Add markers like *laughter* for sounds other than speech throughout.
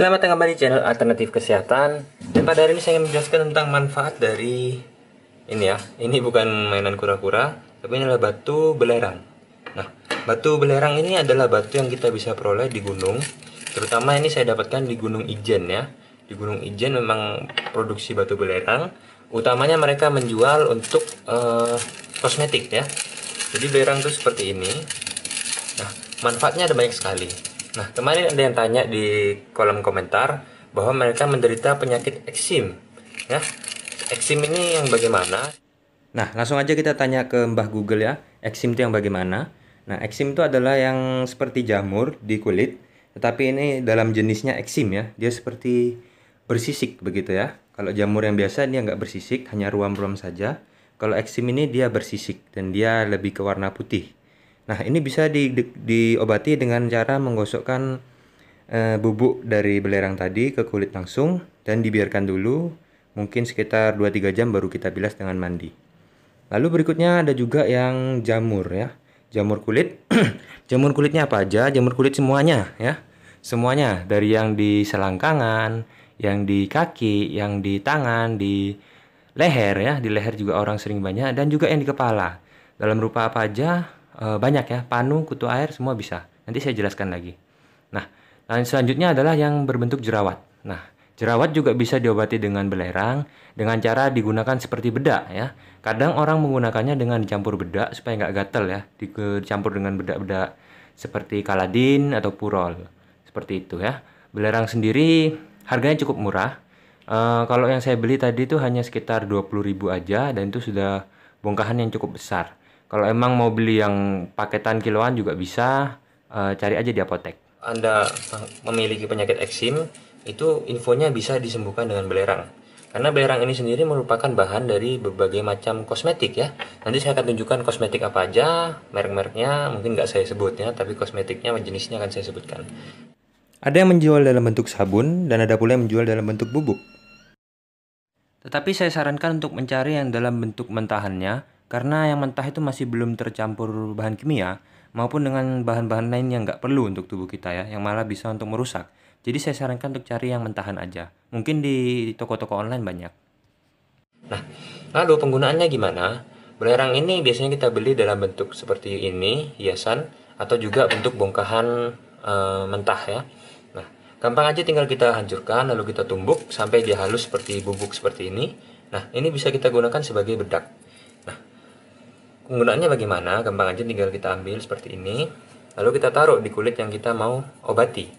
Selamat datang kembali di channel Alternatif Kesehatan. Dan pada hari ini saya ingin menjelaskan tentang manfaat dari Ini ya, ini bukan mainan kura-kura Tapi ini adalah batu belerang. Nah, batu belerang ini adalah batu yang kita bisa peroleh di gunung. Terutama ini saya dapatkan di Gunung Ijen ya. Di Gunung Ijen memang produksi batu belerang. Utamanya mereka menjual untuk uh, kosmetik ya. Jadi belerang itu seperti ini. Nah, manfaatnya ada banyak sekali Nah, kemarin ada yang tanya di kolom komentar bahwa mereka menderita penyakit eksim. Ya, eksim ini yang bagaimana? Nah, langsung aja kita tanya ke Mbah Google ya, eksim itu yang bagaimana? Nah, eksim itu adalah yang seperti jamur di kulit, tetapi ini dalam jenisnya eksim ya, dia seperti bersisik begitu ya. Kalau jamur yang biasa dia nggak bersisik, hanya ruam-ruam saja. Kalau eksim ini dia bersisik dan dia lebih ke warna putih. Nah, ini bisa di, di, diobati dengan cara menggosokkan e, bubuk dari belerang tadi ke kulit langsung dan dibiarkan dulu mungkin sekitar 2-3 jam baru kita bilas dengan mandi. Lalu berikutnya ada juga yang jamur ya. Jamur kulit. *clears throat* jamur kulitnya apa aja? Jamur kulit semuanya ya. Semuanya dari yang di selangkangan, yang di kaki, yang di tangan, di leher ya. Di leher juga orang sering banyak dan juga yang di kepala. Dalam rupa apa aja? E, banyak ya, panu, kutu air semua bisa. Nanti saya jelaskan lagi. Nah, lain selanjutnya adalah yang berbentuk jerawat. Nah, jerawat juga bisa diobati dengan belerang dengan cara digunakan seperti bedak ya. Kadang orang menggunakannya dengan dicampur bedak supaya nggak gatel ya, dicampur dengan bedak-bedak seperti kaladin atau purol. Seperti itu ya. Belerang sendiri harganya cukup murah. E, kalau yang saya beli tadi itu hanya sekitar 20.000 aja dan itu sudah bongkahan yang cukup besar. Kalau emang mau beli yang paketan kiloan juga bisa, uh, cari aja di apotek. Anda memiliki penyakit eksim, itu infonya bisa disembuhkan dengan belerang. Karena belerang ini sendiri merupakan bahan dari berbagai macam kosmetik ya. Nanti saya akan tunjukkan kosmetik apa aja, merek-mereknya mungkin nggak saya sebut ya, tapi kosmetiknya jenisnya akan saya sebutkan. Ada yang menjual dalam bentuk sabun dan ada pula yang menjual dalam bentuk bubuk. Tetapi saya sarankan untuk mencari yang dalam bentuk mentahannya karena yang mentah itu masih belum tercampur bahan kimia maupun dengan bahan-bahan lain yang nggak perlu untuk tubuh kita ya, yang malah bisa untuk merusak. Jadi saya sarankan untuk cari yang mentahan aja. Mungkin di toko-toko online banyak. Nah, lalu penggunaannya gimana? Belerang ini biasanya kita beli dalam bentuk seperti ini, hiasan, atau juga bentuk bongkahan e, mentah ya. Nah, gampang aja tinggal kita hancurkan, lalu kita tumbuk sampai dia halus seperti bubuk seperti ini. Nah, ini bisa kita gunakan sebagai bedak. Penggunaannya bagaimana? Gampang aja tinggal kita ambil seperti ini. Lalu kita taruh di kulit yang kita mau obati.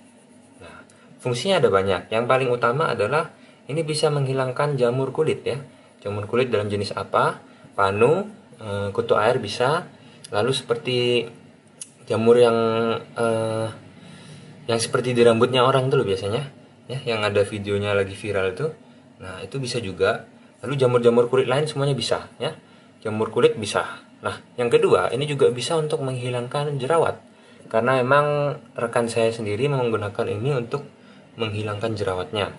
Nah, fungsinya ada banyak. Yang paling utama adalah ini bisa menghilangkan jamur kulit ya. Jamur kulit dalam jenis apa? Panu, eh, kutu air bisa. Lalu seperti jamur yang eh, yang seperti di rambutnya orang tuh biasanya, ya, yang ada videonya lagi viral itu. Nah, itu bisa juga. Lalu jamur-jamur kulit lain semuanya bisa, ya. Jamur kulit bisa. Nah, yang kedua, ini juga bisa untuk menghilangkan jerawat. Karena memang rekan saya sendiri menggunakan ini untuk menghilangkan jerawatnya.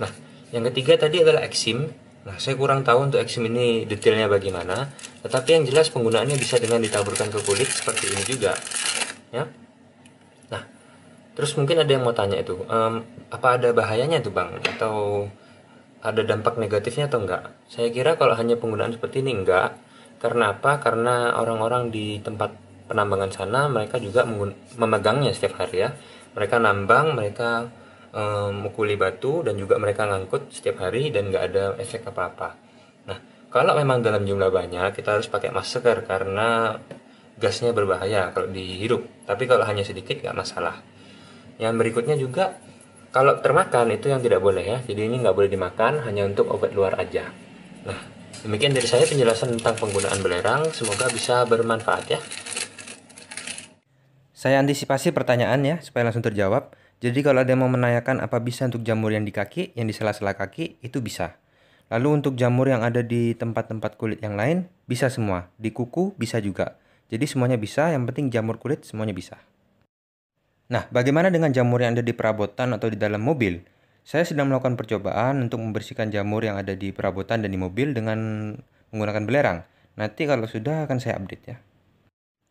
Nah, yang ketiga tadi adalah eksim. Nah, saya kurang tahu untuk eksim ini detailnya bagaimana, tetapi yang jelas penggunaannya bisa dengan ditaburkan ke kulit seperti ini juga. Ya. Nah, terus mungkin ada yang mau tanya itu, um, apa ada bahayanya tuh bang? Atau ada dampak negatifnya atau enggak? Saya kira kalau hanya penggunaan seperti ini enggak, karena apa? Karena orang-orang di tempat penambangan sana mereka juga memegangnya setiap hari ya. Mereka nambang, mereka um, batu dan juga mereka ngangkut setiap hari dan nggak ada efek apa-apa. Nah, kalau memang dalam jumlah banyak kita harus pakai masker karena gasnya berbahaya kalau dihirup. Tapi kalau hanya sedikit nggak masalah. Yang berikutnya juga kalau termakan itu yang tidak boleh ya. Jadi ini nggak boleh dimakan, hanya untuk obat luar aja. Nah, Demikian dari saya penjelasan tentang penggunaan belerang, semoga bisa bermanfaat ya. Saya antisipasi pertanyaan ya, supaya langsung terjawab. Jadi kalau ada yang mau menanyakan apa bisa untuk jamur yang di kaki, yang di sela-sela kaki, itu bisa. Lalu untuk jamur yang ada di tempat-tempat kulit yang lain, bisa semua. Di kuku bisa juga. Jadi semuanya bisa, yang penting jamur kulit semuanya bisa. Nah, bagaimana dengan jamur yang ada di perabotan atau di dalam mobil? Saya sedang melakukan percobaan untuk membersihkan jamur yang ada di perabotan dan di mobil dengan menggunakan belerang. Nanti kalau sudah akan saya update ya.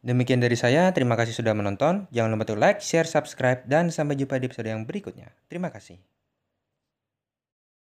Demikian dari saya, terima kasih sudah menonton. Jangan lupa untuk like, share, subscribe, dan sampai jumpa di episode yang berikutnya. Terima kasih.